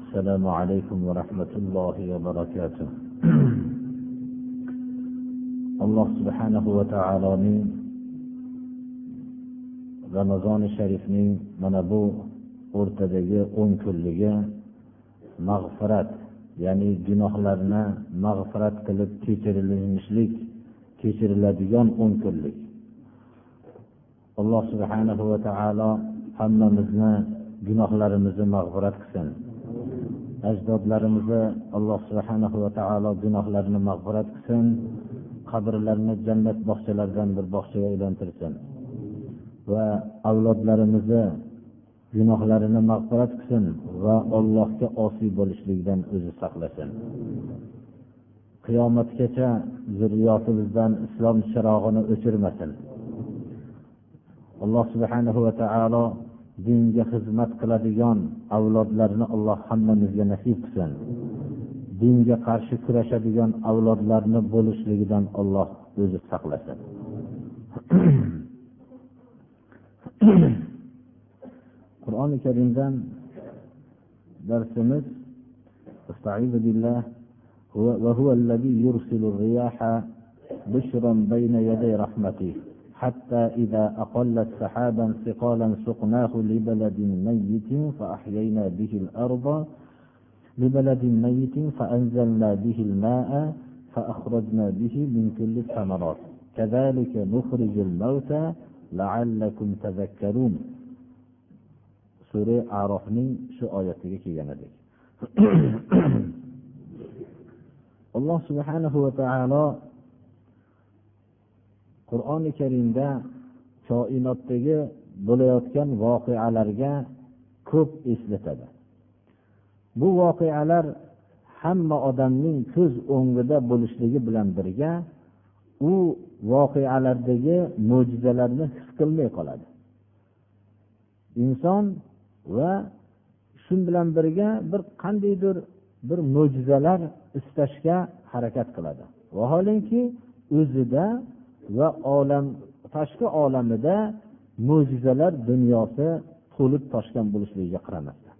السلام عليكم ورحمة الله وبركاته alloh subhanahu va taoloning ramazoni sharifning mana bu o'rtadagi o'n kunligi mag'firat ya'ni gunohlarni mag'firat qilib kechirilishlik kechiriladigan o'n kunlik alloh subhanahu va taolo hammamizni gunohlarimizni mag'firat qilsin Ajdodlarimizni alloh subhanahu va taolo gunohlarini mag'firat qilsin qabrlarini jannat bog'chalaridan bir bog'chaga aylantirsin va avlodlarimizni gunohlarini mag'firat qilsin va allohga osiy bo'lishlikdan o'zi saqlasin. Qiyomatgacha zurriyotimizdan islom chirog'ini o'chirmasin. Alloh subhanahu va taolo dinga xizmat qiladigan avlodlarni alloh hammamizga nasib qilsin dinga qarshi kurashadigan avlodlarni bo'lishligidan olloh o'zi saqlasin qur'oni karimdan darsimiz استعيذ بالله هو وهو الذي يرسل الرياح بشرا بين يدي رحمته حتى إذا أقلت سحابا ثقالا سقناه لبلد ميت فأحيينا به الأرض لبلد ميت فأنزلنا به الماء فأخرجنا به من كل الثمرات. كذلك نخرج الموتى لعلكم تذكرون. سورة أعرفني شو آياتك كي الله سبحانه وتعالى qur'oni karimda koinotdagi bo'layotgan voqealarga ko'p eslatadi. Bu voqealar hamma odamning ko'z o'ngida bo'lishligi bilan birga u voqealardagi mo'jizalarni his qilmay qoladi. Inson va shu bilan birga bir qandaydir bir mo'jizalar istashga harakat qiladi. Vaholanki o'zida va olam tashqi olamida mo'jizalar dunyosi to'lib toshgan bo'lishligiga qaramasdan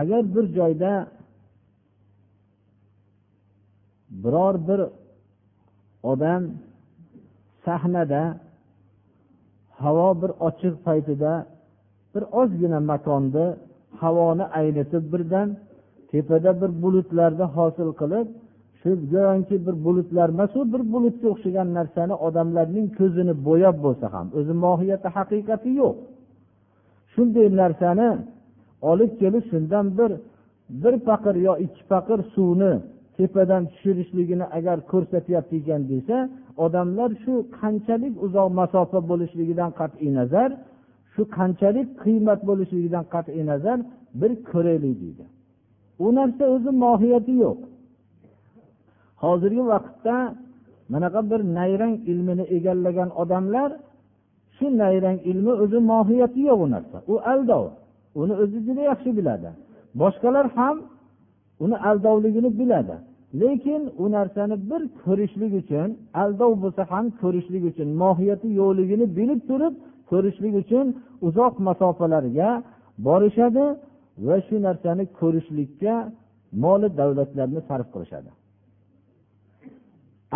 agar bir joyda biror bir odam sahnada havo bir ochiq paytida bir ozgina makonni havoni aynitib birdan tepada bir bulutlarni hosil qilib shu go'yoki bir bulutlar emasu bir bulutga o'xshagan narsani odamlarning ko'zini bo'yab bo'lsa ham o'zi mohiyati haqiqati yo'q. Shunday narsani olib kelib shundan bir bir paqir yo ikki paqir suvni tepadan tushirishligini agar ko'rsatyapti ekan desa odamlar shu qanchalik uzoq masofa bo'lishligidan qat'iy nazar shu qanchalik qiymat bo'lishligidan qat'iy nazar bir ko'raylik deydi. U narsa o'zi mohiyati yo'q. Hozirgi vaqtda manaqa bir nayrang ilmini egallagan odamlar shu nayrang ilmi o'zi mohiyati yo'q u narsa. U aldov uni o'zi juda yaxshi biladi. Boshqalar ham uni aldovligini biladi. Lekin u narsani bir ko'rishlik uchun aldov bo'lsa ham ko'rishlik uchun mohiyati yo'qligini bilib turib ko'rishlik uchun uzoq masofalarga borishadi va shu narsani ko'rishlikka moli davlatlarni sarf qilishadi.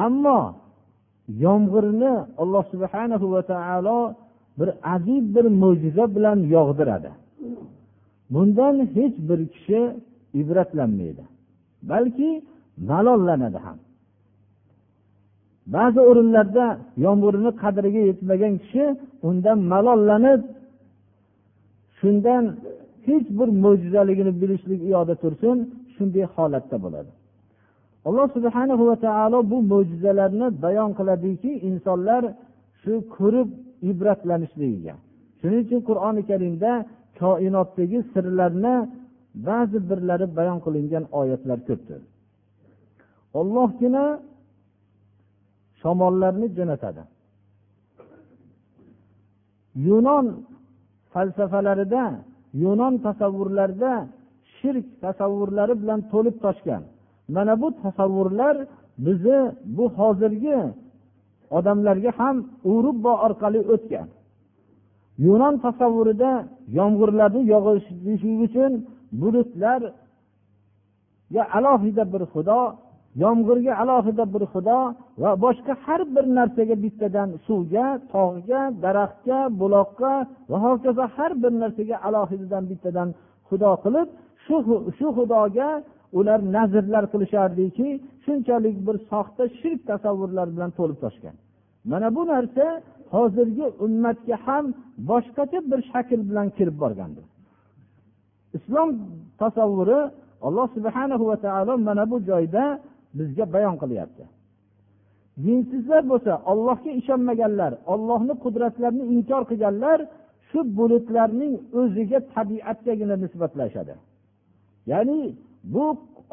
Ammo yomg'irni alloh subhana va taolo bir ajib bir mo'jiza bilan yog'diradi. Bundan hech bir kishi ibratlanmaydi balki malollanadi ham. Ba'zi o'rinlarda yomg'irni qadriga yetmagan kishi undan malollanib shundan hech bir mo'jizaligini bilishlik uyoqda yoqda tursin shunday holatda bo'ladi. Alloh subhana va taolo bu mo'jizalarni bayon qiladiki insonlar shu ko'rib ibratlanishligiga. Shuning uchun qur'oni karimda koinotdagi sirlarni ba'zi birlari bayon qilingan oyatlar ko'pdir. Ollohgina shamollarni jo'natadi. Yunon falsafalarida yunon tasavvurlarida shirk tasavvurlari bilan to'lib toshgan. Mana bu tasavvurlar bizni bu hozirgi odamlarga ham urubbo orqali o'tgan. Yunon tasavvurida yomg'irlarni yog'ishi uchun bulutlarga alohida bir xudo yomg'irga alohida bir xudo va boshqa har bir narsaga bittadan suvga tog'ga daraxtga buloqqa va hokazo har bir narsaga alohidadan bittadan xudo qilib shu shu xudoga ular nazrlar qilishardiki shunchalik bir soxta shirk tasavvurlar bilan to'lib toshgan. Mana bu narsa hozirgi ummatga ham boshqacha bir shakl bilan kirib borgandir islom tasavvuri alloh subhana va taolo mana bu joyda bizga bayon qilyapti. Dinsizlar bo'lsa ollohga ishonmaganlar ollohni qudratlarini inkor qilganlar shu bulutlarning o'ziga tabiatgagina nisbatlashadi. Ya'ni bu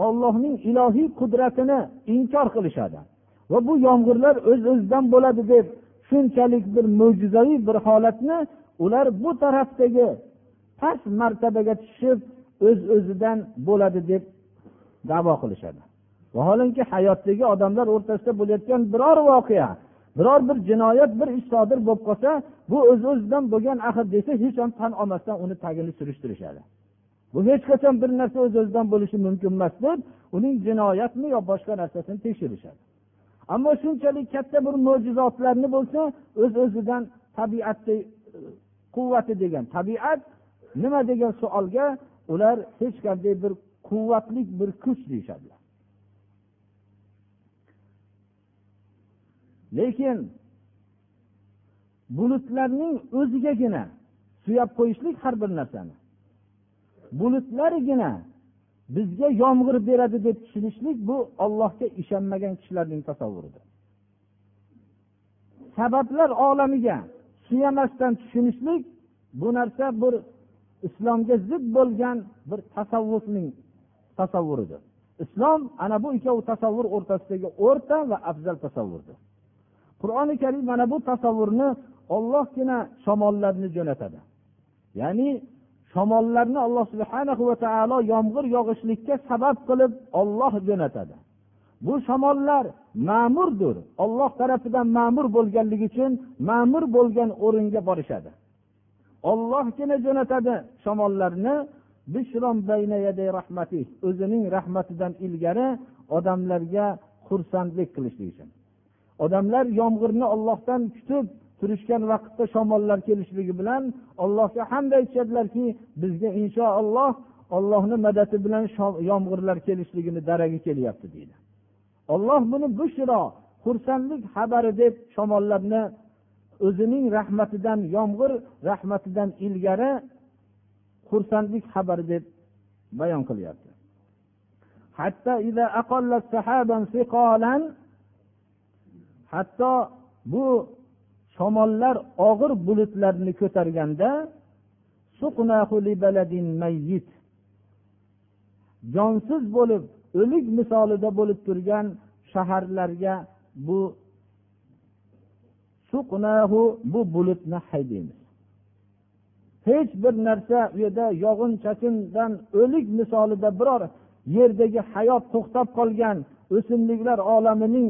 ollohning ilohiy qudratini inkor qilishadi. Va bu yomg'irlar o'z öz o'zidan bo'ladi deb shunchalik bir mo'jizaviy bir holatni ular bu tarafdagi past martabaga tushib o'z öz o'zidan bo'ladi deb davo qilishadi. Vaholanki hayotdagi odamlar o'rtasida bo'layotgan biror voqea biror bir jinoyat bir ish sodir bo'lib qolsa bu o'z öz o'zidan bo'lgan axir desa hech ham tan olmasdan uni tagini surishtirishadi. Bu hech qachon bir narsa o'z öz o'zidan bo'lishi mumkin emas deb uning jinoyatmi yo boshqa narsasini tekshirishadi. Ammo shunchalik katta bir mo'jizotlarni bo'lsa o'z öz o'zidan tabiatni e, quvvati degan tabiat nima degan savolga ular hech qanday bir quvvatli bir kuch deyishadilar. Lekin bulutlarning o'zigagina suyab qo'yishlik har bir narsani bulutlargina bizga yomg'ir beradi deb tushunishlik bu ollohga ishonmagan kishilarning tasavvuridir sabablar olamiga suyamasdan tushunishlik bu narsa bir islomga zid bo'lgan bir tasavvufning tasavvuridir. Islom ana bu ikkovi tasavvur o'rtasidagi o'rta va afzal tasavvurdir. Qur'oni karim mana bu tasavvurni ollohgina shamollarni jo'natadi. Ya'ni shamollarni alloh subhana va taolo yomg'ir yog'ishlikka sabab qilib olloh jo'natadi. Bu shamollar ma'murdir olloh tarafidan ma'mur bo'lganligi uchun ma'mur bo'lgan o'ringa borishadi. Ollohgina jo'natadi shamollarni. O'zining rahmatidan ilgari odamlarga xursandlik qilishlik uchun. Odamlar yomg'irni ollohdan kutib turishgan vaqtda shamollar kelishligi bilan allohga hamd aytishadilarki bizga inshaalloh ollohni madadi bilan yomg'irlar kelishligini daragi kelyapti deydi. Olloh buni bushro xursandlik xabari deb shamollarni o'zining rahmatidan yomg'ir rahmatidan ilgari xursandlik xabari deb bayon qilyapti. Hatto bu shamollar og'ir bulutlarni ko'targanda jonsiz bo'lib o'lik misolida bo'lib turgan shaharlarga bu suqnahu bu bulutni haydaymiz hech bir narsa u yerda yog'in chachindan o'lik misolida biror yerdagi hayot to'xtab qolgan o'simliklar olamining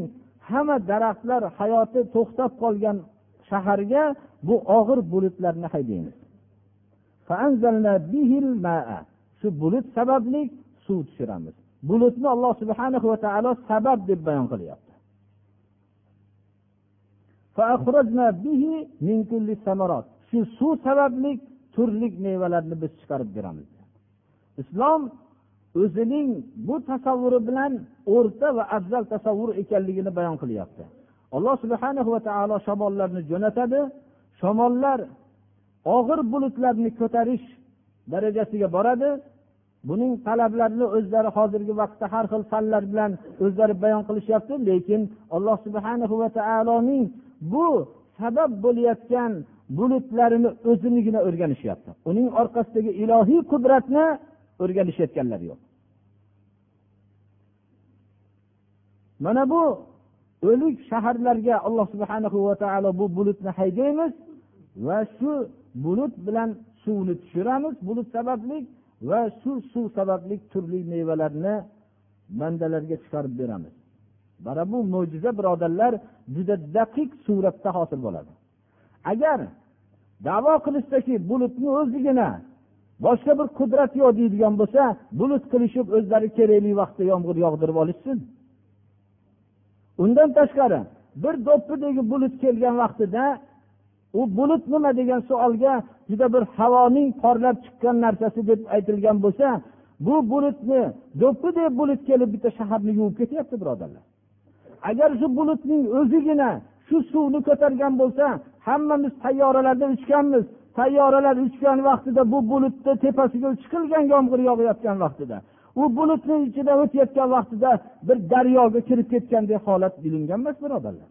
hamma daraxtlar hayoti to'xtab qolgan saharga bu og'ir bulutlarni haydaymiz. Shu bulut sababli suv tushiramiz. Bulutni alloh subhana va taolo sabab deb bayon qilyapti. Shu suv sababli turli mevalarni biz chiqarib beramiz. Islom o'zining bu tasavvuri bilan o'rta va afzal tasavvur ekanligini bayon qilyapti. Alloh subhana va taolo shamollarni jo'natadi. Shamollar og'ir bulutlarni ko'tarish darajasiga boradi. Buning talablarini o'zlari hozirgi vaqtda har xil fanlar bilan o'zlari bayon qilishyapti lekin alloh subhana va taoloning bu sabab bo'layotgan bulutlarini o'zinigina o'rganishyapti. Uning orqasidagi ilohiy qudratni o'rganishayotganlari yo'q. Mana bu o'lik shaharlarga alloh subhana va taolo bu bulutni haydaymiz va shu bulut bilan suvni tushiramiz. Bulut sababli va shu suv sababli turli mevalarni bandalarga chiqarib beramiz. Mana bu mo'jiza birodarlar juda daqiq suratda hosil bo'ladi. Agar davo qilishsaki bulutni o'zigina boshqa bir qudrat yo'q deydigan bo'lsa bulut qilishib o'zlari kerakli vaqtda yomg'ir yog'dirib olishsin. Undan tashqari bir do'ppidagi bulut kelgan vaqtida u bulut nima degan savolga juda bir havoning porlab chiqqan narsasi deb aytilgan bo'lsa bu bulutni do'ppidek bulut kelib bitta shaharni yuvib ketyapti birodarlar. Agar shu bulutning o'zigina shu suvni ko'targan bo'lsa hammamiz tayyoralarda uchganmiz. Tayyoralar uchgan vaqtida bu bulutni tepasiga chiqilgan yomg'ir yog'ayotgan vaqtida. U bulutni ichida o'tayotgan vaqtida bir daryoga kirib ketgandek holat bilingan emas birodarlar.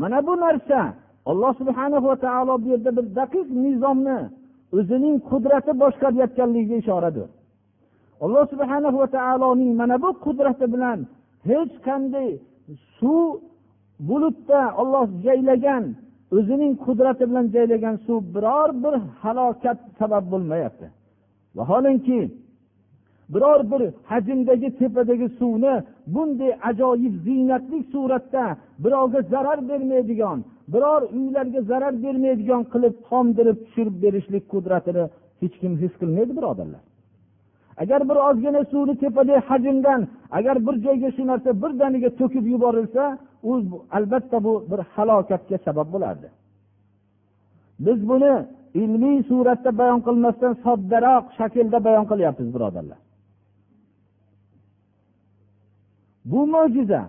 Mana bu narsa alloh subhana va taolo bu yerda bir daqiq nizomni o'zining qudrati boshqarayotganligiga ishoradir. Alloh subhana va taoloning mana bu qudrati bilan hech qanday suv bulutda olloh jaylagan o'zining qudrati bilan jaylagan suv biror bir halokat sabab bo'lmayapti. Vaholanki biror bir hajmdagi tepadagi suvni bunday ajoyib ziynatli suratda birovga zarar bermaydigan biror uylarga zarar bermaydigan qilib tomdirib tushirib berishlik qudratini hech kim his qilmaydi birodarlar. Agar bir ozgina suvni tepadagi hajmdan agar bir joyga shu narsa birdaniga to'kib yuborilsa u albatta bu bir halokatga sabab bo'lardi. Biz buni ilmiy suratda bayon qilmasdan soddaroq shaklda bayon qilyapmiz birodarlar. Bu mo'jiza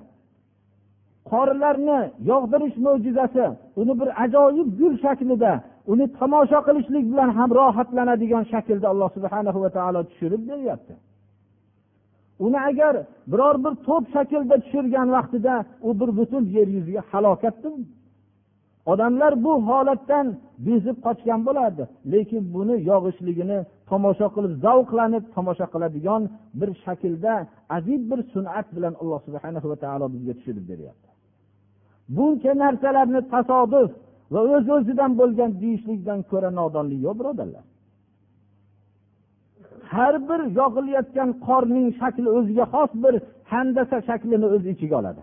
qorlarni yog'dirish mo'jizasi uni bir ajoyib gul shaklida uni tomosha qilishlik bilan ham rohatlanadigan shaklda alloh subhana va taolo tushirib beryapti. Uni agar biror bir to'p shaklda tushirgan vaqtida u bir butun yer yuziga halokatdir. Odamlar bu holatdan bezib qochgan bo'lardi. Lekin buni yog'ishligini tomosha qilib zavqlanib tomosha qiladigan bir shaklda ajib bir sun'at bilan alloh subhana va taolo bizga tushirib beryapti. Buncha narsalarni tasodif va o'z öz o'zidan bo'lgan deyishlikdan ko'ra nodonlik yo'q birodarlar. Har bir yog'ilayotgan qorning shakli o'ziga xos bir handasa shaklini o'z ichiga oladi.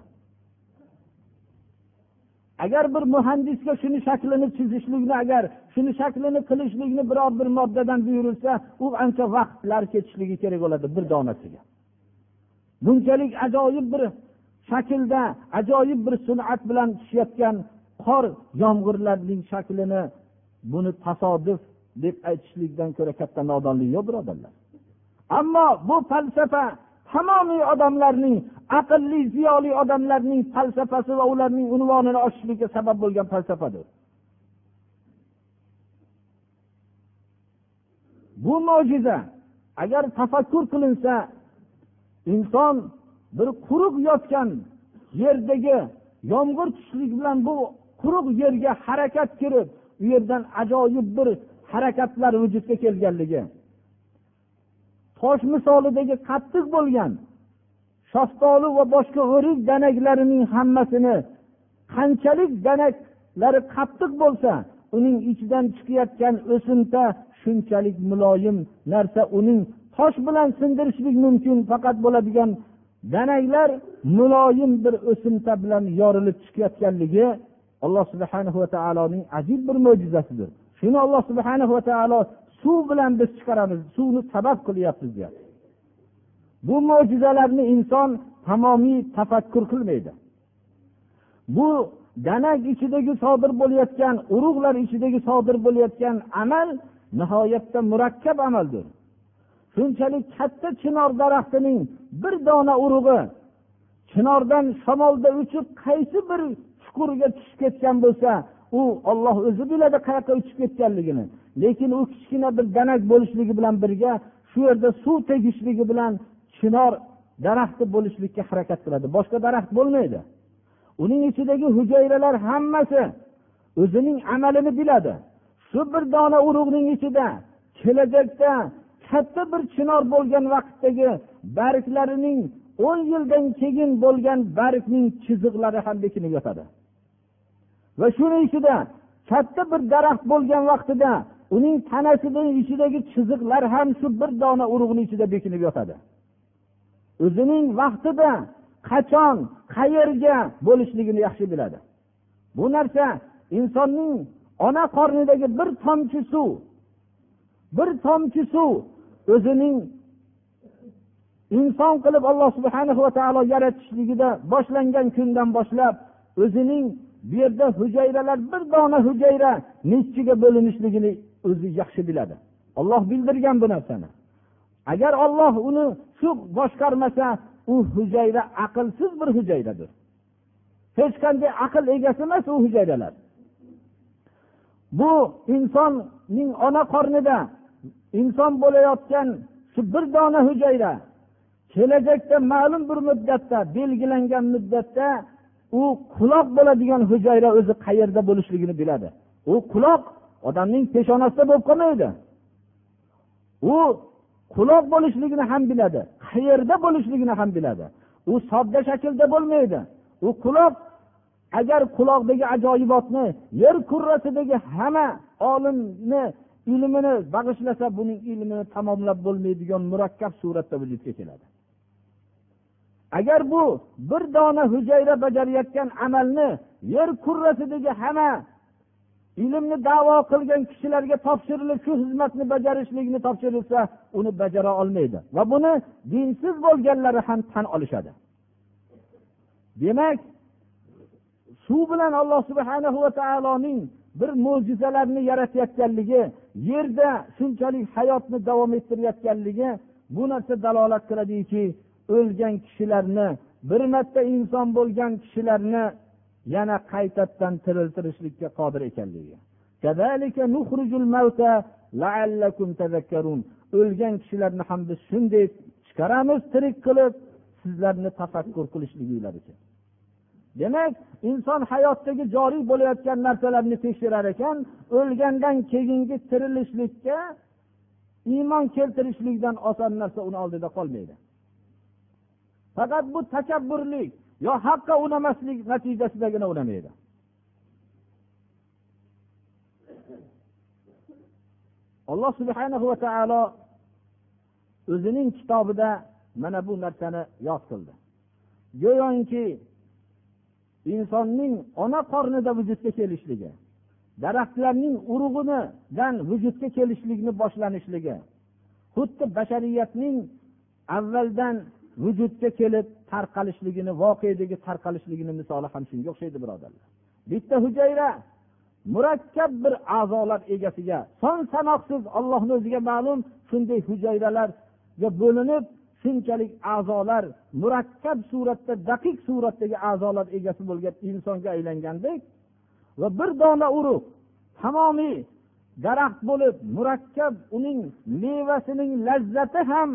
Agar bir muhandisga shuni shaklini chizishlikni agar shuni shaklini qilishlikni biror bir moddadan buyurilsa u ancha vaqtlar ketishligi kerak bo'ladi bir donasiga. Bunchalik ajoyib bir shaklda ajoyib bir sun'at bilan tushayotgan qor yomg'irlarning shaklini buni tasodif deb aytishlikdan ko'ra katta nodonlik yo'q birodarlar. Ammo bu falsafa tamomiy odamlarning aqlli ziyoli odamlarning falsafasi va ularning unvonini ochishlikka sabab bo'lgan falsafadir. Bu mo'jiza agar tafakkur qilinsa inson bir quruq yotgan yerdagi yomg'ir tushishlik bilan bu quruq yerga harakat kirib u yerdan ajoyib bir harakatlar vujudga kelganligi. Tosh misolidagi qattiq bo'lgan shaftoli va boshqa o'rik danaklarining hammasini qanchalik danaklari qattiq bo'lsa uning ichidan chiqayotgan o'simta shunchalik muloyim narsa uning tosh bilan sindirishlik mumkin faqat bo'ladigan danaklar muloyim bir o'simta bilan yorilib chiqayotganligi alloh subhana va taoloning ajib bir mo'jizasidir. Shuni alloh subhana va taolo suv bilan biz chiqaramiz. Suvni sabab qilyapmiz deyapti. Bu mo'jizalarni inson tamomiy tafakkur qilmaydi. Bu danak ichidagi sodir bo'layotgan urug'lar ichidagi sodir bo'layotgan amal nihoyatda murakkab amaldir. Shunchalik katta chinor daraxtining bir dona urug'i chinordan shamolda uchib qaysi bir chuqurga tushib ketgan bo'lsa u olloh o'zi biladi qayoqqa uchib ketganligini. Lekin u kichkina bir danak bo'lishligi bilan birga shu yerda suv tegishligi bilan chinor daraxti bo'lishlikka harakat qiladi. Boshqa daraxt bo'lmaydi. Uning ichidagi hujayralar hammasi o'zining amalini biladi. Shu bir dona urug'ning ichida kelajakda katta bir chinor bo'lgan vaqtdagi barglarining o'n yildan keyin bo'lgan bargning chiziqlari ham bekinib yotadi. Va shuni ichida katta bir daraxt bo'lgan vaqtida uning tanasini ichidagi chiziqlar ham shu bir dona urug'ni ichida bekinib yotadi. O'zining vaqtida qachon qayerga bo'lishligini yaxshi biladi. Bu narsa insonning ona qornidagi bir tomchi suv bir tomchi suv o'zining inson qilib alloh subhana va taolo yaratishligida boshlangan kundan boshlab o'zining bu yerda hujayralar bir dona hujayra nechchiga bo'linishligini o'zi yaxshi biladi. Olloh bildirgan bu narsani. Agar olloh uni shu boshqarmasa u hujayra aqlsiz bir hujayradir. Hech qanday aql egasi emas u hujayralar. Bu insonning ona qornida inson bo'layotgan shu bir dona hujayra kelajakda ma'lum bir muddatda belgilangan muddatda u quloq bo'ladigan hujayra o'zi qayerda bo'lishligini biladi. U quloq odamning peshonasida bo'lib qolmaydi. U quloq bo'lishligini ham biladi qayerda bo'lishligini ham biladi. U sodda shaklda bo'lmaydi. U quloq agar quloqdagi ajoyibotni yer kurrasidagi hamma olimni ilmini bag'ishlasa buning ilmini tamomlab bo'lmaydigan murakkab suratda vujudga keladi. Agar bu bir dona hujayra bajarayotgan amalni yer kurrasidagi hamma ilmni davo qilgan kishilarga topshirilib shu xizmatni bajarishlikni topshirilsa uni bajara olmaydi. Va buni dinsiz bo'lganlari ham tan olishadi. Demak suv bilan alloh subhana va taoloning bir mo'jizalarni yaratayotganligi yerda shunchalik hayotni davom ettirayotganligi bu narsa dalolat qiladiki o'lgan kishilarni bir marta inson bo'lgan kishilarni yana qaytadan tiriltirishlikka qodir ekanligi. O'lgan kishilarni ham biz shunday chiqaramiz tirik qilib sizlarni tafakkur qilishliginglar uchun demak inson hayotdagi joriy bo'layotgan narsalarni tekshirar ekan o'lgandan keyingi tirilishlikka iymon keltirishlikdan oson narsa uni oldida qolmaydi. Faqat bu takabburlik yo haqqa unamaslik natijasidagina unamaydi. Alloh subhana va taolo o'zining kitobida mana bu narsani yod qildi. Go'yoki insonning ona qornida vujudga kelishligi daraxtlarning urug'idan vujudga kelishlikni boshlanishligi xuddi bashariyatning avvaldan vujudga kelib tarqalishligini voqedagi tarqalishligini misoli ham shunga o'xshaydi birodarlar. Bitta hujayra murakkab bir a'zolar egasiga son sanoqsiz ollohni o'ziga ma'lum shunday hujayralarga bo'linib shunchalik a'zolar murakkab suratda daqiq suratdagi a'zolar egasi bo'lgan insonga aylangandek va bir dona urug' tamomiy daraxt bo'lib murakkab uning mevasining lazzati ham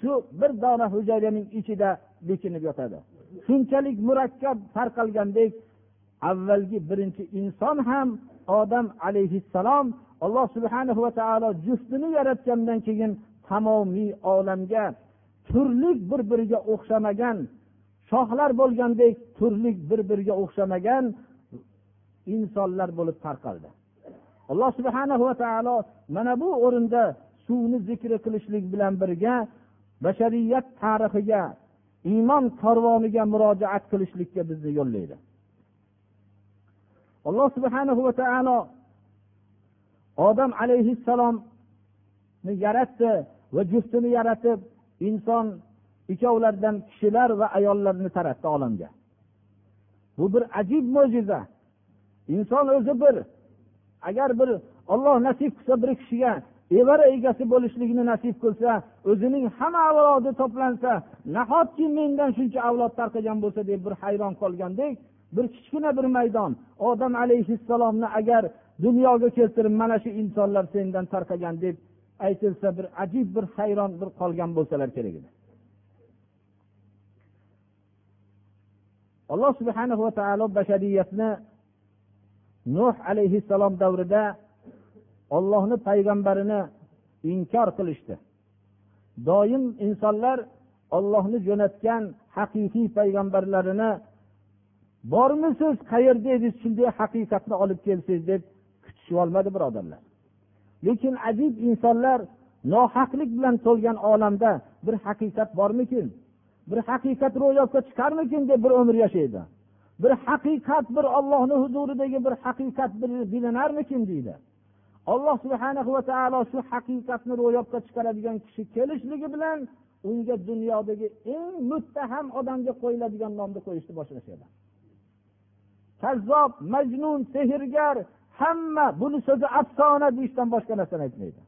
shu bir dona hujayraning ichida bekinib yotadi. Shunchalik murakkab tarqalgandek avvalgi birinchi inson ham odam alayhissalom alloh subhana va taolo juftini yaratgandan keyin tamomiy olamga turli bir biriga o'xshamagan shoxlar bo'lgandek turli bir biriga o'xshamagan insonlar bo'lib tarqaldi. Alloh subhana va taolo mana bu o'rinda suvni zikri qilishlik bilan birga bashariyat tarixiga iymon korvoniga murojaat qilishlikka bizni yo'llaydi. Alloh subhana va taolo odam alayhissalomni yaratdi va juftini yaratib inson ikkovlaridan kishilar va ayollarni taratdi olamga. Bu bir ajib mo'jiza. Inson o'zi bir agar bir olloh nasib qilsa bir kishiga evara egasi bo'lishlikni nasib qilsa o'zining hamma avlodi to'plansa nahotki mendan shuncha avlod tarqagan bo'lsa deb bir hayron qolgandek bir kichkina bir maydon. Odam alayhissalomni agar dunyoga keltirib mana shu insonlar sendan tarqagan deb aytilsa bir ajib bir hayron bir qolgan bo'lsalar kerak edi. Alloh subhanahu va taolo bashariyatni nuh alayhissalom davrida ollohni payg'ambarini inkor qilishdi. Doim insonlar ollohni jo'natgan haqiqiy payg'ambarlarini bormisiz qayerda edingiz shunday haqiqatni olib kelsangiz deb kutishib olmadi birodarlar. Lekin ajib insonlar nohaqlik bilan to'lgan olamda bir haqiqat bormikin? Bir haqiqat ro'yobga chiqarmikin deb bir umr yashaydi? Bir haqiqat bir ollohni huzuridagi bir haqiqat bir bilinarmikin deydi? Alloh subhana va taolo shu haqiqatni ro'yobga chiqaradigan kishi kelishligi bilan unga dunyodagi eng muttaham odamga qo'yiladigan nomni qo'yishni boshlashadi. Kazzob majnun sehrgar hamma buni so'zi afsona deyishdan boshqa narsani aytmaydi.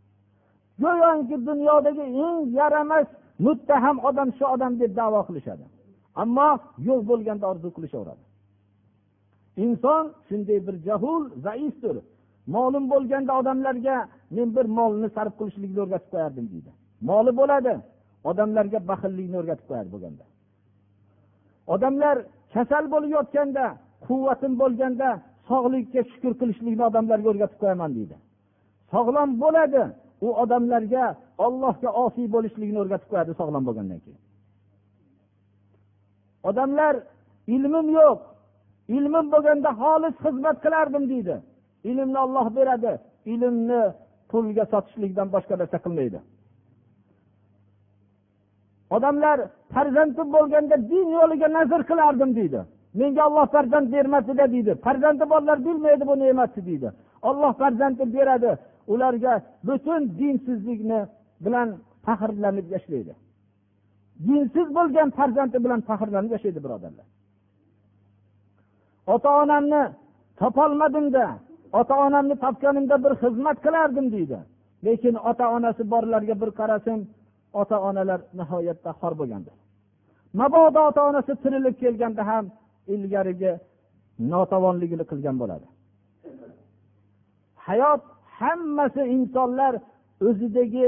Go'yoki dunyodagi eng yaramas muttaham odam shu odam deb davo qilishadi. Ammo yo'q bo'lganda orzu qilishaveradi. Inson shunday bir jahul zaifdir. Ma'lum bo'lganda odamlarga men bir molni sarf qilishlikni o'rgatib qo'yardim deydi. Moli bo'ladi odamlarga baxillikni o'rgatib qo'yadi bo'lganda. Odamlar kasal bo'lib yotganda quvvatim bo'lganda sog'likka shukur qilishlikni odamlarga o'rgatib qo'yaman deydi. Sog'lom bo'ladi u odamlarga ollohga osiy bo'lishlikni o'rgatib qo'yadi sog'lom bo'lgandan keyin. Odamlar ilmim yo'q ilmim bo'lganda xolis xizmat qilardim deydi. Ilmni olloh beradi. Ilmni pulga sotishlikdan boshqa narsa qilmaydi. Odamlar farzandim bo'lganda din yo'liga nazr qilardim deydi. Menga olloh farzand bermasida deydi. Farzandi borlar bilmaydi bu ne'matni deydi. Olloh farzandni beradi. Ularga butun dinsizlikni bilan faxrlanib yashaydi dinsiz bo'lgan farzandi bilan faxrlanib yashaydi birodarlar. Ota onamni topolmadimda. Ota onamni topganimda bir xizmat qilardim deydi. Lekin ota onasi borlarga bir qarasin ota onalar nihoyatda xor bo'lgandir mabodo ota onasi tirilib kelganda ham ilgarigi notavonligini qilgan bo'ladi. Hayot hammasi insonlar o'zidagi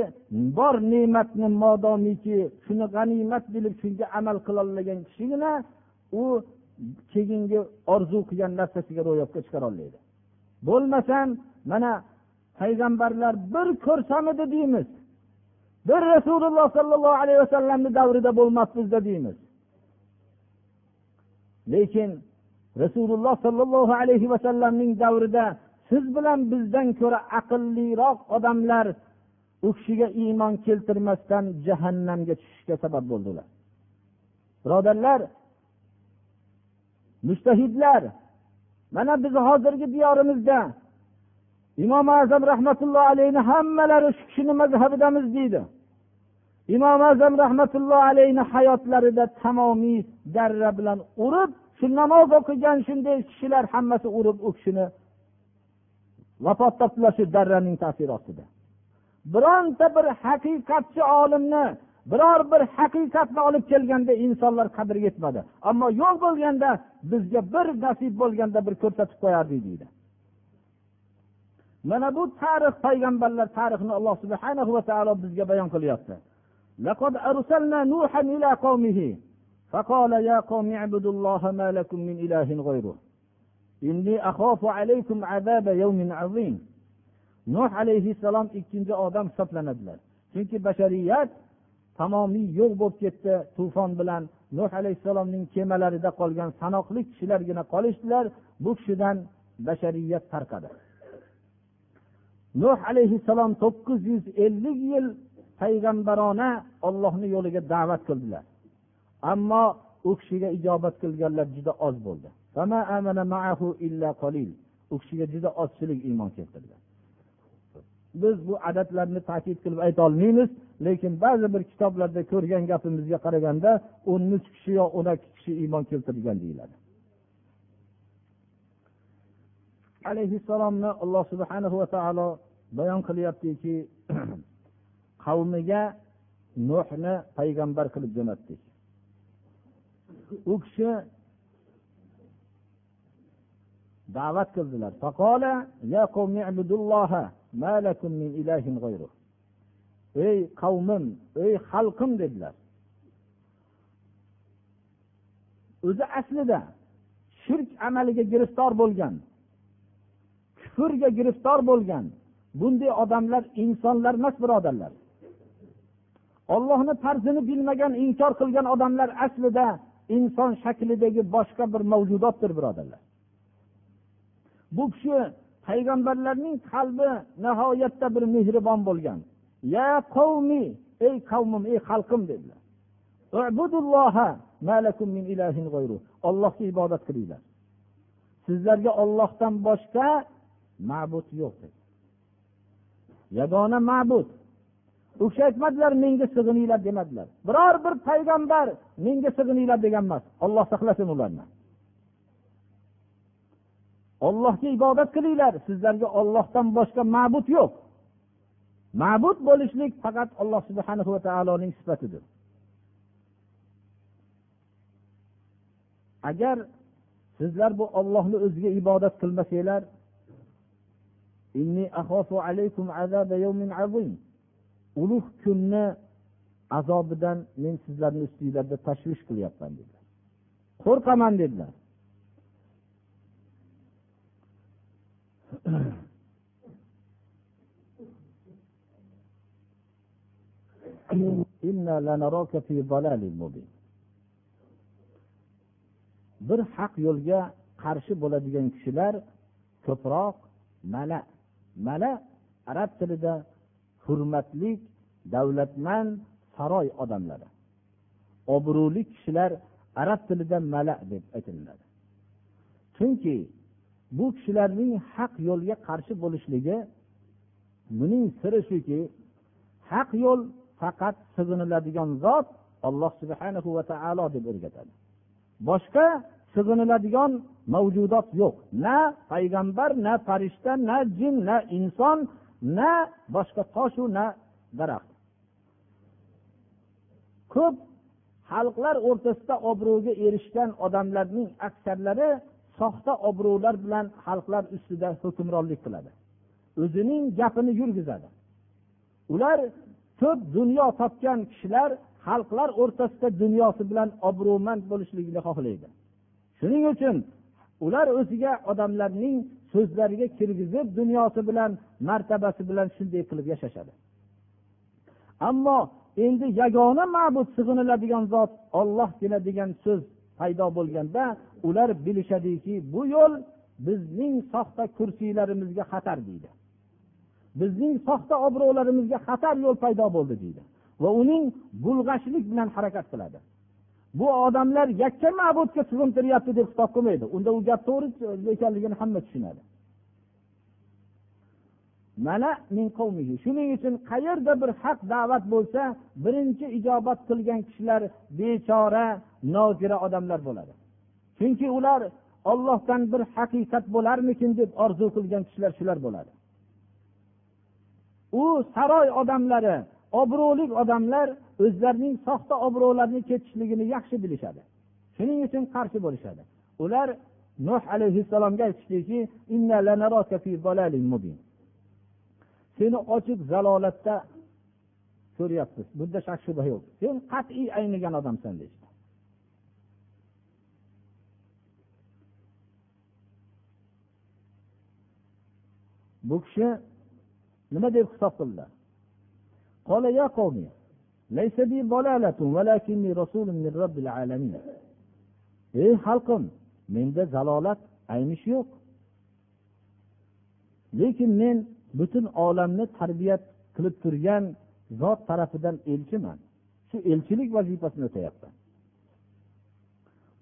bor ne'matni modomiki shuni g'animat bilib shunga amal qilolmagan kishigina u keyingi orzu qilgan narsasiga ro'yobga chiqara olmaydi. Bo'lmasam mana payg'ambarlar bir ko'rsamidi deymiz. Bir rasululloh sollallohu alayhi vasallamni davrida bo'lmasmizda deymiz. Lekin rasululloh sollallohu alayhi vasallamning davrida siz bilan bizdan ko'ra aqlliroq odamlar u kishiga iymon keltirmasdan jahannamga tushishga sabab bo'ldilar. Birodarlar mushtahidlar mana biz hozirgi diyorimizda imom azam rahmatullohi alayhi hammalari shu kishini mazhabidamiz deydi. Imom azam rahmatullohi alayhi hayotlarida tamomiy darra bilan urib shu namoz o'qigan shunday kishilar hammasi urib u kishini vafot topdilar shu darraning ta'siri ostida bironta bir haqiqatchi olimni biror bir haqiqatni olib kelganda insonlar qadriga yetmadi ammo yo'q bo'lganda bizga bir nasib bo'lganda bir ko'rsatib qo'yardik deydi mana bu tarix payg'ambarlar tarixini alloh subhana va taolo bizga bayon qilyapti لقد أرسلنا نوحا إلى قومه فقال يا قوم اعبدوا الله ما لكم من إله غيره إني أخاف عليكم عذاب يوم عظيم nuh alayhissalom ikkinchi odam hisoblanadilar chunki bashariyat tamomiy yo'q bo'lib ketdi. Tufon bilan nuh alayhissalomning kemalarida qolgan sanoqli kishilargina qolishdilar. Bu kishidan bashariyat tarqadi. Nuh alayhissalom to'qqiz yuz ellik yil payg'ambarona ollohni yo'liga da'vat qildilar. Ammo u kishiga ijobat qilganlar juda oz bo'ldi. U kishiga juda ozchilik iymon keltirdi. Biz bu adadlarni ta'kid qilib aytolmaymiz lekin ba'zi bir kitoblarda ko'rgan gapimizga qaraganda o'n uch kishi yo o'n ikki kishi iymon keltirgan deyiladi. Alayhissalomni alloh subhana va taolo bayon qilyaptiki qavmiga nuhni payg'ambar qilib jo'natdik. U kishi da'vat qildilar. Ey qavmim ey xalqim dedilar. O'zi aslida shirk amaliga giriftor bo'lgan kufrga giriftor bo'lgan bunday odamlar insonlar emas birodarlar. Ollohni farzini bilmagan inkor qilgan odamlar aslida inson shaklidagi boshqa bir mavjudotdir birodarlar. Bu kishi payg'ambarlarning qalbi nihoyatda bir mehribon bo'lgan. Ya qavmi ey qavmim ey xalqim dedilar. Ollohga ibodat qilinglar. Sizlarga ollohdan boshqa ma'bud yo'q yagona ma'bud. U kishi aytmadilar menga sig'ininglar demadilar. Biror bir payg'ambar menga sig'ininglar degan emas. Olloh saqlasin ularni. Ollohga ibodat qilinglar. Sizlarga ollohdan boshqa ma'bud yo'q. Ma'bud bo'lishlik faqat alloh subhana va taoloning sifatidir. Agar sizlar bu ollohni o'ziga ibodat qilmasanglar ulug' kunni azobidan men sizlarni ustinglarda tashvish qilyapman dedilar. Qo'rqaman dedilar. bir haq yo'lga qarshi bo'ladigan kishilar ko'proq mala. Mala arab tilida hurmatli davlatmand saroy odamlari. Obro'li kishilar arab tilida mala deb aytiladi. Chunki bu kishilarning haq yo'lga qarshi bo'lishligi buning siri shuki haq yo'l faqat sig'iniladigan zot alloh subhana va taolo deb o'rgatadi. Boshqa sig'iniladigan mavjudot yo'q. Na payg'ambar na farishta na jin na inson na boshqa toshu na daraxt. Ko'p xalqlar o'rtasida obro'ga erishgan odamlarning aksarlari soxta obro'lar bilan xalqlar ustida hukmronlik qiladi. O'zining gapini yurgizadi. Ular ko'p dunyo topgan kishilar xalqlar o'rtasida dunyosi bilan obro'mand bo'lishligini xohlaydi. Shuning uchun ular o'ziga odamlarning so'zlariga kirgizib dunyosi bilan martabasi bilan shunday qilib yashashadi. Ammo endi yagona ma'bud sig'iniladigan zot ollohgina degan so'z paydo bo'lganda ular bilishadiki bu yo'l bizning soxta kursiylarimizga xatar deydi. Bizning soxta obro'larimizga xatar yo'l paydo bo'ldi deydi. Va uning bulg'ashlik bilan harakat qiladi. Bu odamlar yakka ma'budga sig'intiryapti deb hisob qilmaydi. Unda u gap to'g'ri ekanligini hamma tushunadi. Shuning uchun qayerda bir haq da'vat bo'lsa birinchi ijobat qilgan kishilar bechora nozira odamlar bo'ladi. Chunki ular ollohdan bir haqiqat bo'larmikin deb orzu qilgan kishilar shular bo'ladi. U saroy odamlari obro'li odamlar o'zlarining soxta obro'larini ketishligini yaxshi bilishadi. Shuning uchun qarshi bo'lishadi. Ular nuh alayhissalomga aytishdiki seni ochiq zalolatda ko'ryapmiz. Bunda shak shubha yo'q. Sen qat'iy aynigan odamsan deyishdi. Bu kishi nima deb hisob qildilar? Ey xalqim menda zalolat aynish yo'q. Lekin men butun olamni tarbiyat qilib turgan zot tarafidan elchiman. Shu elchilik vazifasini o'tayapman.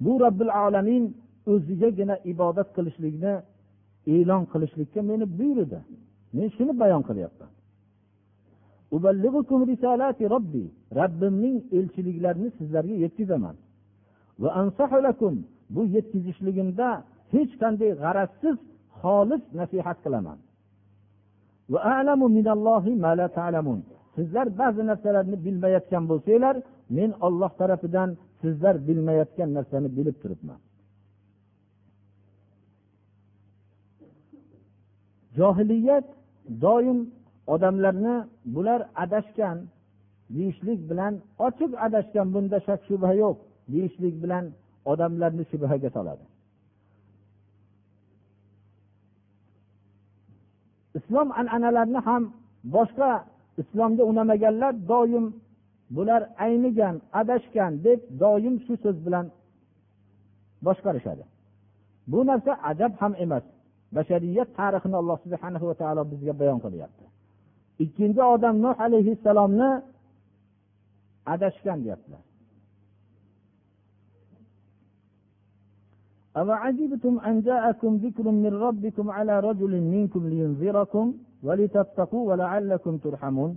Bu robbil alamin o'zigagina ibodat qilishlikni e'lon qilishlikka meni buyurdi. Men shuni bayon qilyapman. Robbimning elchiliklarini sizlarga yetkazaman bu yetkazishligimda hech qanday g'arazsiz xolis nasihat qilaman. Sizlar ba'zi narsalarni bilmayotgan bo'lsanglar men olloh tarafidan sizlar bilmayotgan narsani bilib turibman. Johiliyat doim odamlarni bular adashgan deyishlik bilan ochiq adashgan bunda shak shubha yo'q deyishlik bilan odamlarni shubhaga soladi. Islom an'analarini ham boshqa islomga unamaganlar doim bular aynigan adashgan deb doim shu so'z bilan boshqarishadi. Bu narsa ajab ham emas. bashariyat tarixini alloh subhana va taolo bizga bayon qilyapti ikkinchi odam nuh alayhissalomni adashgan deyaptilar أوعجبتم أن جاءكم ذكر من ربكم على رجل منكم لينذركم ولتتقوا ولعلكم ترحمون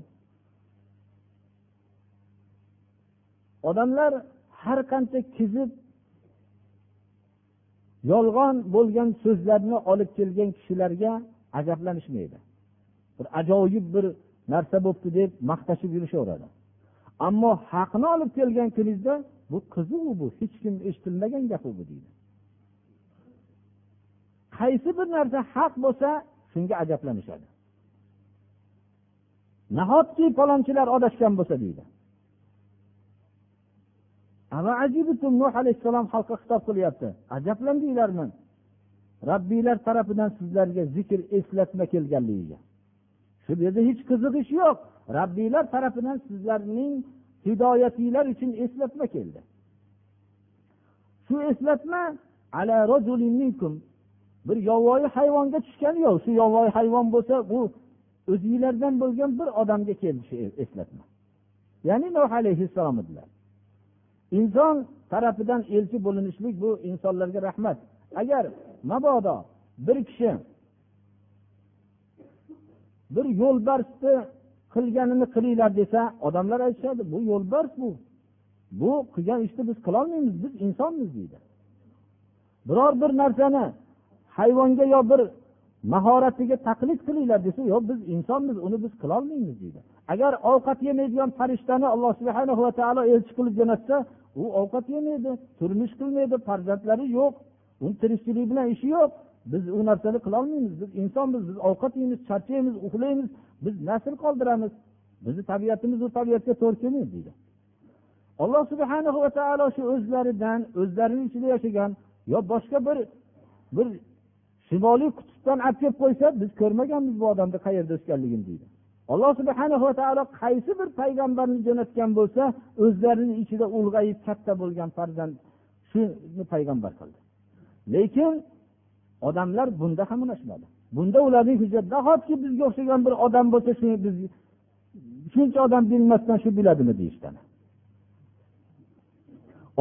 odamlar har qancha kizib yolg'on bo'lgan so'zlarni olib kelgan kishilarga ajablanishmaydi. Bir ajoyib bir narsa bo'libdi deb maqtashib yurishaveradi. Ammo haqni olib kelgan kuningizda bu qiziq bu hech kim eshitilmagan gap bu deydi. Qaysi bir narsa haq bo'lsa shunga ajablanishadi. Nahotki palonchilar adashgan bo'lsa deydi. Nuh alayhissalom xalqqa xitob qilyapti. Ajablandinglarmi robbiylar tarafidan sizlarga zikr eslatma kelganligiga. Shu yerda hech qiziqish yo'q. Robbiylar tarafidan sizlarning hidoyatinglar uchun eslatma keldi. Shu eslatma ala bir yovvoyi hayvonga tushgani yo'q shu yovvoyi hayvon bo'lsa bu o'zinglardan bo'lgan bir odamga keldi shu e-, eslatma. Ya'ni nuh alayhissalom edilar inson tarafidan elchi bo'linishlik bu insonlarga rahmat. Agar mabodo bir kishi bir yo'lbarsni qilganini qilinglar desa odamlar aytishadi bu yo'lbars bu. Bu qilgan ishni biz qilolmaymiz biz insonmiz deydi. Biror bir narsani hayvonga yo bir mahoratiga taqlid qilinglar desa yo'q biz insonmiz uni biz qilolmaymiz deydi. Agar ovqat yemaydigan farishtani alloh subhana va taolo elchi qilib jo'natsa u ovqat yemaydi turmush qilmaydi farzandlari yo'q uni tirikchilik bilan ishi yo'q. Biz u narsani qilolmaymiz biz insonmiz biz ovqat yeymiz charchaymiz uxlaymiz biz nasl qoldiramiz. Bizni tabiatimiz u tabiatga to'g'ri kelmaydi deydi. Alloh subhana va taolo shu o'zlaridan o'zlarini ichida yashagan yo boshqa bir bir shimoliy qutbdan olib kelib qo'ysa biz ko'rmaganmiz bu odamni qayerda o'sganligini deydi. Alloh subhanava taolo qaysi bir payg'ambarni jo'natgan bo'lsa o'zlarini ichida ulg'ayib katta bo'lgan farzand shuni payg'ambar qildi. Lekin odamlar bunda ham unashmadi. Bunda ularning hujjati nahotki bizga o'xshagan bir odam bo'lsa shuni biz shuncha odam bilmasdan shu biladimi deyishgan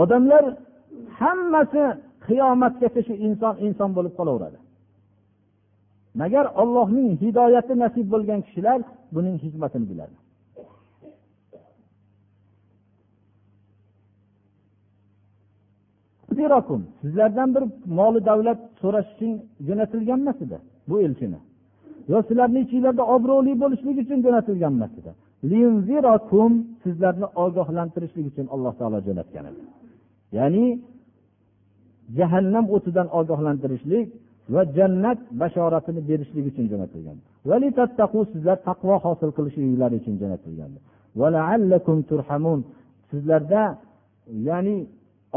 odamlar hammasi qiyomatgacha shu inson inson bo'lib qolaveradi. Magar ollohning hidoyati nasib bo'lgan kishilar buning hikmatini biladi. Sizlardan bir moli davlat so'rash uchun jo'natilgan emas edi bu elchini yo sizlarni ichinglarda obro'li bo'lishlik uchun jo'natilgan emas edi. Sizlarni ogohlantirishlik uchun alloh taolo jo'natgan edi. Ya'ni jahannam o'tidan ogohlantirishlik va jannat bashoratini berishlik uchun jo'natilgan. Sizlar taqvo hosil qilishliklari uchun jo'natilgan. Sizlarda ya'ni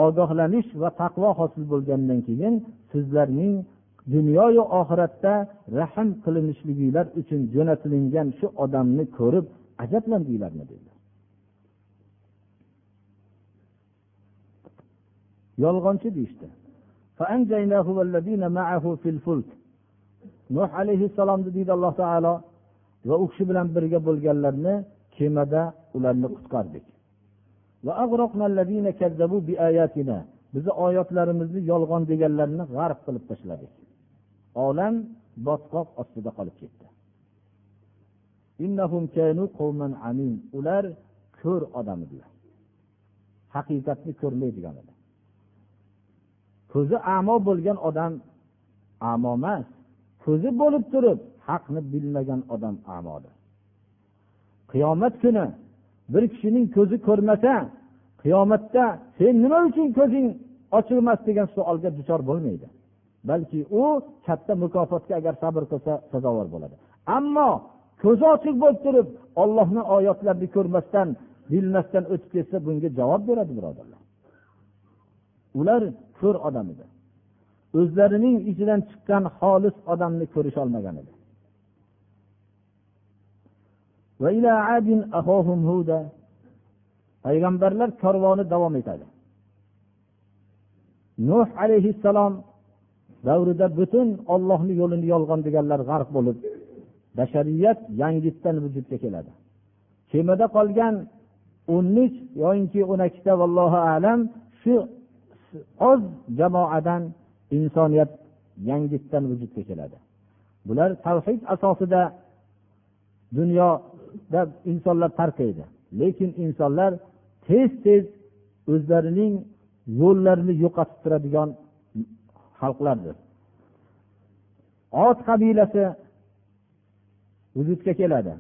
ogohlanish va taqvo hosil bo'lgandan keyin sizlarning dunyoyu oxiratda rahm qilinishliginglar uchun jo'natilingan shu odamni ko'rib ajablandinglarmi dedilar yolg'onchi deyishdi. Nuh alayhissalomni deydi alloh taolo va u kishi bilan birga bo'lganlarni kemada ularni qutqardik. Bizni oyatlarimizni yolg'on deganlarni g'arq qilib tashladik. Olam botqoq ostida qolib ketdi. Ular ko'r odam edilar. Haqiqatni ko'rmaydigan edi. Ko'zi amo bo'lgan odam amo emas. Ko'zi bo'lib turib haqni bilmagan odam amodir. Qiyomat kuni bir kishining ko'zi ko'rmasa qiyomatda sen nima uchun ko'zing ochilmas degan savolga duchor bo'lmaydi. Balki u katta mukofotga agar sabr qilsa sazovor bo'ladi. Ammo ko'zi ochiq bo'lib turib ollohni oyatlarini ko'rmasdan bilmasdan o'tib ketsa bunga javob beradi birodarlar. Ular ko'r odam edi. O'zlarining ichidan chiqqan xolis odamni ko'risholmagan edi. Payg'ambarlar korvoni davom etadi. Nuh alayhissalom davrida butun ollohni yo'lini yolg'on deganlar g'arq bo'lib bashariyat yangitdan vujudga keladi. Kemada qolgan o'n uch yoinki o'n ikkita vallohu alam shu oz jamoadan insoniyat yangitdan vujudga keladi bular tavhid asosida dunyoda insonlar tarqaydi. Lekin insonlar tez tez o'zlarining yo'llarini yo'qotib turadigan xalqlardir. Ot qabilasi vujudga keladi.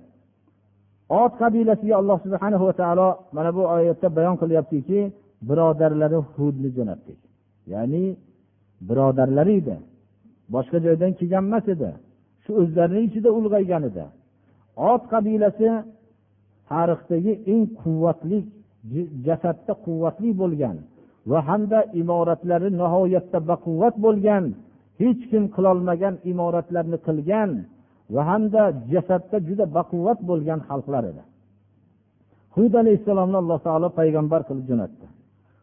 Ot qabilasiga alloh subhana va taolo mana bu oyatda bayon qilyaptiki birodarlari hudni jo'natdik ya'ni birodarlari edi. Boshqa joydan kelgan emas edi. Shu o'zlarini ichida ulg'aygan edi. Ot qabilasi tarixdagi eng quvvatli jasadda quvvatli bo'lgan va hamda imoratlari nihoyatda baquvvat bo'lgan hech kim qilolmagan imoratlarni qilgan va hamda jasadda juda baquvvat bo'lgan xalqlar edi. Hud alayhissalomni alloh taolo payg'ambar qilib jo'natdi.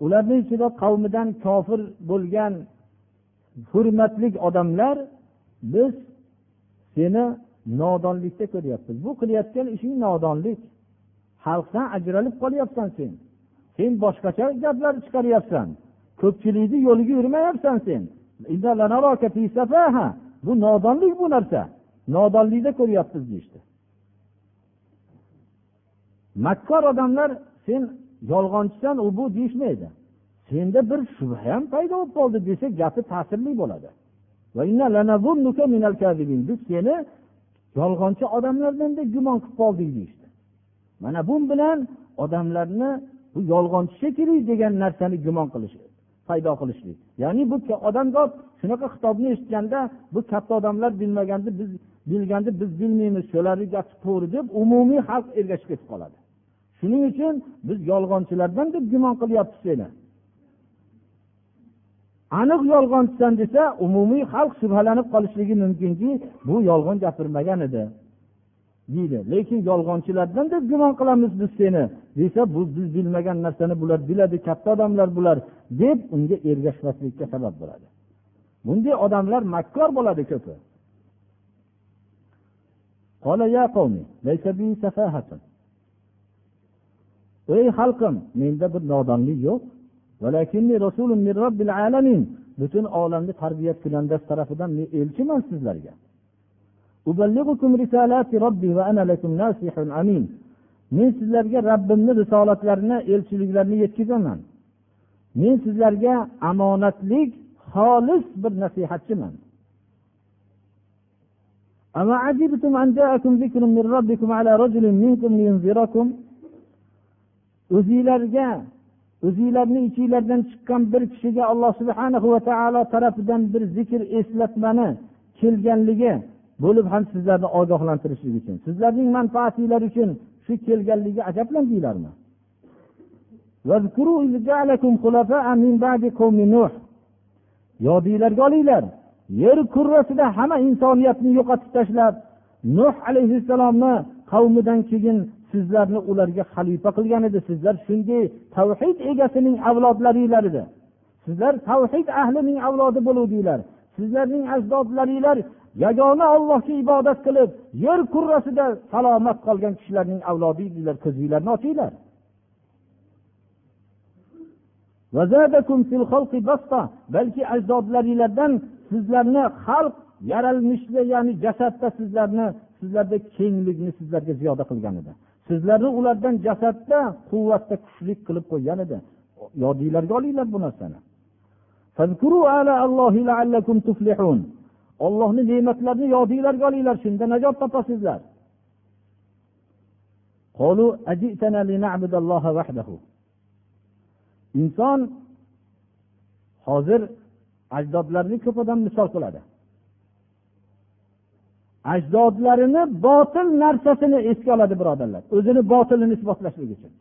ularni ichida qavmidan kofir bo'lgan hurmatli odamlar biz seni nodonlikda ko'ryapmiz. Bu qilayotgan ishing nodonlik. Xalqdan ajralib qolyapsan sen. Sen boshqacha gaplar chiqaryapsan. Ko'pchilikni yo'liga yurmayapsan sen. Bu nodonlik bu narsa. Nodonlikda ko'ryapmiz deyishdi. Makkor odamlar sen yolg'onchisan u bu deyishmaydi. Senda bir shubha ham paydo bo'lib qoldi desa gapi ta'sirli bo'ladi. Biz seni yolg'onchi odamlardan deb gumon qilib qoldik deyishdi. Mana bu bilan odamlarni bu yolg'onchi shekilli degan narsani gumon qilish paydo qilishlik. Ya'ni bu odamzod shunaqa xitobni eshitganda bu katta odamlar bilmaganda biz bilganda biz bilmaymiz shularni gapi to'g'ri deb umumiy xalq ergashib ketib qoladi. Shuning uchun biz yolg'onchilardan deb gumon qilyapmiz seni aniq yolg'onchisan desa umumiy xalq shubhalanib qolishligi mumkinki bu yolg'on gapirmagan edi deydi. Lekin yolg'onchilardan deb gumon qilamiz biz seni desa bu biz bilmagan narsani bular biladi katta odamlar bular deb unga ergashmaslikka sabab bo'ladi. Bunday odamlar makkor bo'ladi ko'pi. Ey xalqim menda bir nodonlik yo'q. Butun olamni tarbiyat kunandasi tarafidan men elchiman sizlarga. Men sizlarga robbimni risolatlarini elchiliklarni yetkazaman men sizlarga omonatlik xolis bir nasihatchiman. O'zinglarga o'zinglarni ichinglardan chiqqan bir kishiga alloh subhana va taolo tarafidan bir zikr eslatmani kelganligi bo'lib ham sizlarni ogohlantirishlik uchun sizlarning manfaatinglar uchun shu kelganligiga ajablandinglarmi yodinglarga olinglar yer kurrasida hamma insoniyatni yo'qotib tashlab nuh alayhissalomni qavmidan keyin sizlarni ularga xalifa qilgan edi. Sizlar shunday tavhid egasining avlodlaringlar edi sizlar tavhid ahlining avlodi bo'luvdinglar. Sizlarning ajdodlaringlar yagona ollohga ibodat qilib yer kurrasida salomat qolgan kishilarning avlodi edinglar ko'zinglarni ochinglar. Balki ajdodlaringlardan sizlarni xalq yaralmishda ya'ni jasadda sizlarni sizlarda kenglikni sizlarga ziyoda qilgan edi. sizlarni ulardan jasadda quvvatda kuchlik qilib qo'ygan edi. Yodinglarga olinglar bu narsani. Ollohni ne'matlarini yodinglarga olinglar shunda najot topasizlar. Inson hozir ajdodlarni ko'p odam misol qiladi. Ajdodlarini botil narsasini esga oladi birodarlar. O'zini botilini isbotlashlik uchun.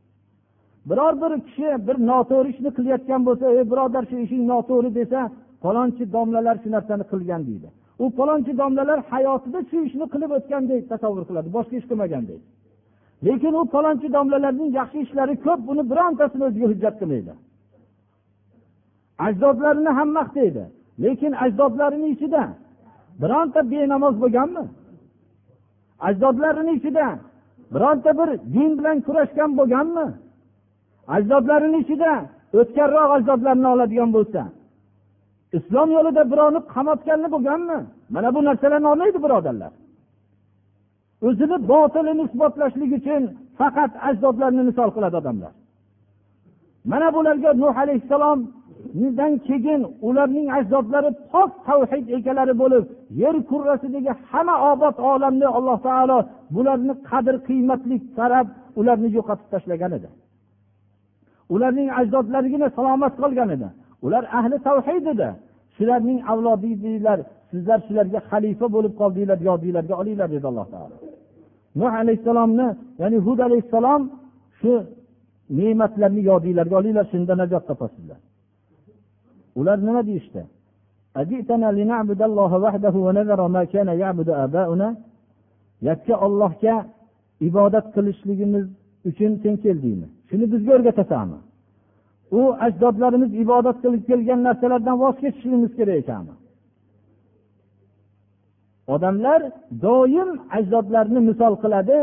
Biror bir kishi bir noto'g'ri ishni qilayotgan bo'lsa ey birodar shu ishing noto'g'ri desa palonchi domlalar shu narsani qilgan deydi. U palonchi domlalar hayotida shu ishni qilib o'tgandek tasavvur qiladi boshqa ish qilmagan deydi lekin u palonchi domlalarning yaxshi ishlari ko'p buni birontasini o'ziga hujjat qilmaydi. Ajdodlarini ham maqtaydi lekin ajdodlarini ichida bironta benamoz bo'lganmi? Ajdodlarini ichida bironta bir din bilan kurashgan bo'lganmi? Ajdodlarini ichida o'tganroq ajdodlarni oladigan bo'lsa islom yo'lida birovni qamatganli bo'lganmi? Mana bu narsalarni olmaydi birodarlar. O'zini botilini isbotlashlik uchun faqat ajdodlarni misol qiladi odamlar. Mana bularga nuh alayhissalom alayhissalomdan keyin ularning ajdodlari pok tavhid egalari bo'lib yer kurrasidagi hamma obod olamni alloh taolo bularni qadr qiymatli qarab ularni yo'qotib tashlagan edi. Ularning ajdodlarigina salomat qolgan edi. Ular ahli tavhid edi. Shularning avlodiydilar sizlar shularga xalifa bo'lib qoldinglar yodinglarga olinglar dedi alloh taolo. Nuh alayhissalomni ya'ni hud alayhissalom shu ne'matlarni yodinglarga olinglar shunda najot topasizlar. Ular nima deyishdi? Yakka ollohga ibodat qilishligimiz uchun sen keldingmi shuni bizga o'rgatasanmi? U ajdodlarimiz ibodat qilib kelgan narsalardan voz kechishligimiz kerak ekanmi odamlar doim ajdodlarni misol qiladi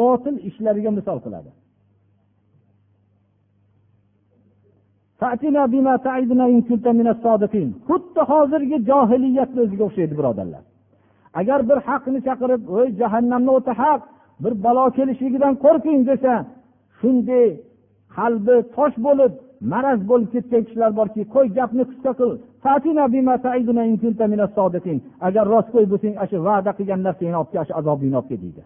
botil ishlariga misol qiladi. Xuddi hozirgi johiliyatni o'ziga o'xshaydi birodarlar. Agar bir haqni chaqirib voy jahannamni o'ti haq bir balo kelishligidan qo'rqing desa shunday qalbi tosh bo'lib maraz bo'lib ketgan kishilar borki qo'y gapni qisqa qil. Agar rostgo'y bo'lsang ana shu va'da qilgan narsangni olib kel shu azobingni olib kel deydi.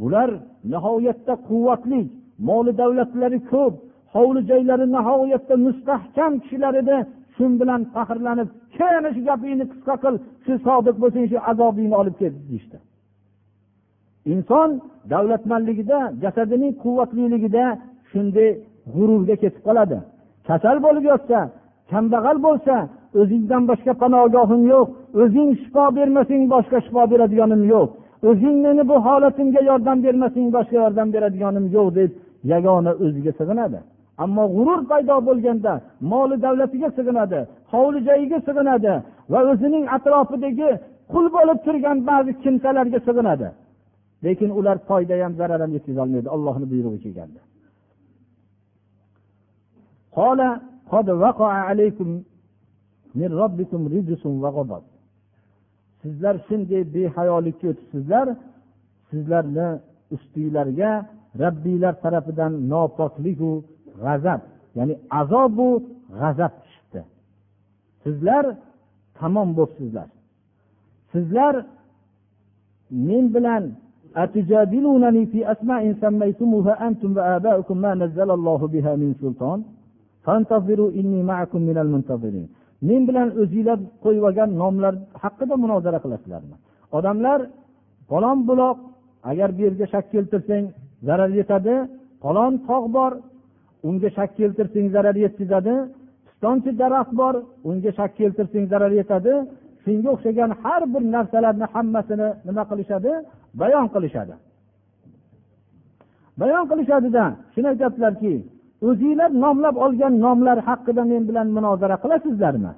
Bular nihoyatda quvvatli moli davlatlari ko'p. Hovli joylari nihoyatda mustahkam kishilar edi. Shu bilan faxrlanib kel ana shu gapingni qisqa qil shu sodiq bo'lsang shu azobingni olib kel deyishdi. Inson davlatmanligida jasadining quvvatliligida shunday g'ururga ketib qoladi. Kasal bo'lib yotsa kambag'al bo'lsa o'zingdan boshqa panogohim yo'q. O'zing shifo bermasang boshqa shifo beradiganim yo'q. O'zing meni bu holatimga yordam bermasang boshqa yordam beradiganim yo'q deb yagona o'ziga sig'inadi. ammo g'urur paydo bo'lganda moli davlatiga sig'inadi hovli joyiga sig'inadi va o'zining atrofidagi qul bo'lib turgan ba'zi kimsalarga sig'inadi. Lekin ular foyda ham zarar ham yetkazolmaydi ollohni buyrug'i kelganda sizlar shunday behayolikka o'tibsizlar sizlarni ustinglarga rabbiylar tarafidan nopokliku g'azab ya'ni azobu g'azab tushibdi sizlar tamom bo'libsizlar sizlar men bilan أتجادلونني في أسماء سميتموها أنتم وآباؤكم ما نزل الله بها من سلطان men bilan o'zinglar qo'yib olgan nomlar haqida munozara qilasizlarmi odamlar falon buloq agar bu yerga shak keltirsang zarar yetadi falon tog' bor unga shak keltirsang zarar yetkazadi pistonchi daraxt bor unga shak keltirsang zarar yetadi shunga o'xshagan har bir narsalarni hammasini nima qilishadi? Bayon qilishadi. Bayon qilishadida shuni aytyaptilarki o'zinglar nomlab olgan nomlar haqida men bilan munozara qilasizlarmi?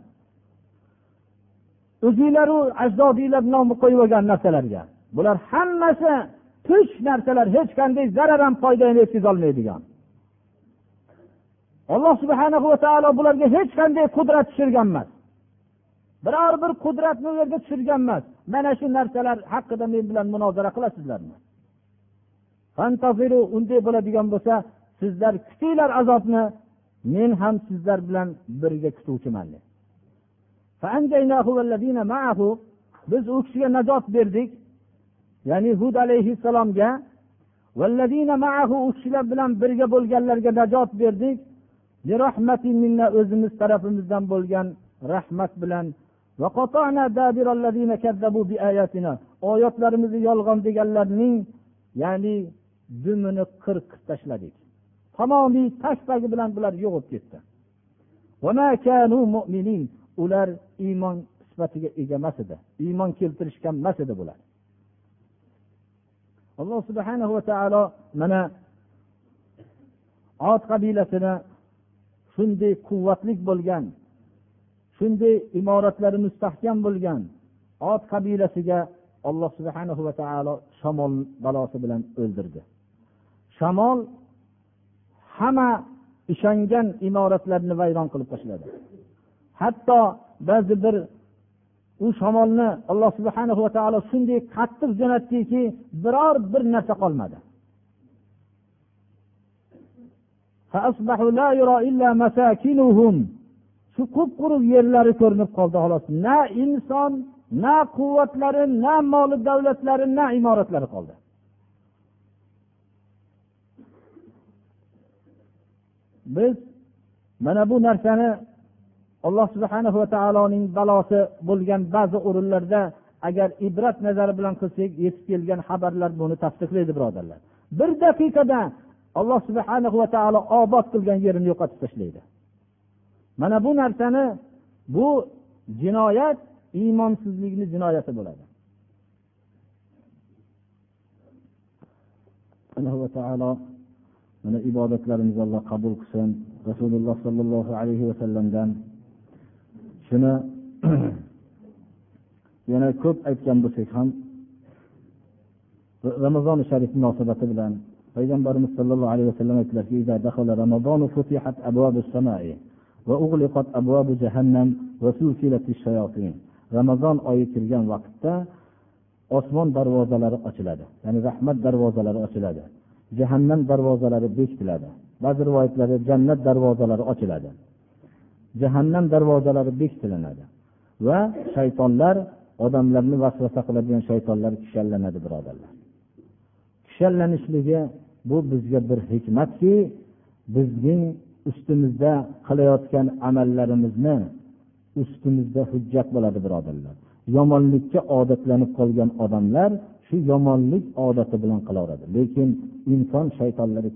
O'zinglaru ajdodinglar nomi qo'yib olgan narsalarga bular hammasi tush narsalar hech qanday zarar ham foyda ham yetkazolmaydigan alloh subhana va taolo bularga hech qanday qudrat tushirgan emas biror bir qudratni u yerga tushirgan emas mana shu narsalar haqida men bilan munozara qilasizlarmi? Unday bo'ladigan bo'lsa sizlar kutinglar azobni. Men ham sizlar bilan birga kutuvchiman. Biz u kishiga najot berdik. Ya'ni hud alayhissalomga u kishilar bilan birga bo'lganlarga najot berdik. O'zimiz tarafimizdan bo'lgan rahmat bilan. Oyatlarimizni yolg'on deganlarning ya'ni dumini qirqib tashladik. Tamomiy tag tagi bilan bular yo'q bo'lib ketdi ular iymon sifatiga ega emas edi. Iymon keltirishgan emas edi bular. Alloh subhana va taolo mana ot qabilasini shunday quvvatli bo'lgan shunday imoratlari mustahkam bo'lgan ot qabilasiga alloh subhana va taolo shamol balosi bilan o'ldirdi. Shamol hamma ishongan imoratlarni vayron qilib tashladi. Hatto ba'zi bir u shamolni alloh subhana va taolo shunday qattiq jo'natdiki biror bir narsa qolmadi. Shu qup quruq yerlari ko'rinib qoldi xolos. Na inson na quvvatlari na moli davlatlari na imoratlari qoldi. Biz mana bu narsani alloh subhana va taoloning balosi bo'lgan ba'zi o'rinlarda agar ibrat nazari bilan qilsak yetib kelgan xabarlar buni tasdiqlaydi birodarlar. Bir daqiqada alloh subhana va taolo obod qilgan yerini yo'qotib tashlaydi. Mana bu narsani bu jinoyat iymonsizlikni jinoyati bo'ladi. Va taolo mana ibodatlarimizni alloh qabul qilsin. Rasululloh sollallohu alayhi vasallamdan shuni yana ko'p aytgan bo'lsak ham ramazoni sharif munosabati bilan payg'ambarimiz sollallohu alayhi vasallam aytdilarki ramazon oyi kirgan vaqtda osmon darvozalari ochiladi ya'ni rahmat darvozalari ochiladi jahannam darvozalari bekitiladi. Ba'zi rivoyatlarda jannat darvozalari ochiladi jahannam darvozalari bekitilinadi va shaytonlar odamlarni vasvasa qiladigan shaytonlar kishanlanadi birodarlar. Kishanlanishligi bu bizga bir hikmatki bizning ustimizda qilayotgan amallarimizni ustimizda hujjat bo'ladi birodarlar. Yomonlikka odatlanib qolgan odamlar shu yomonlik odati bilan qilaveradi. Lekin inson shaytonlari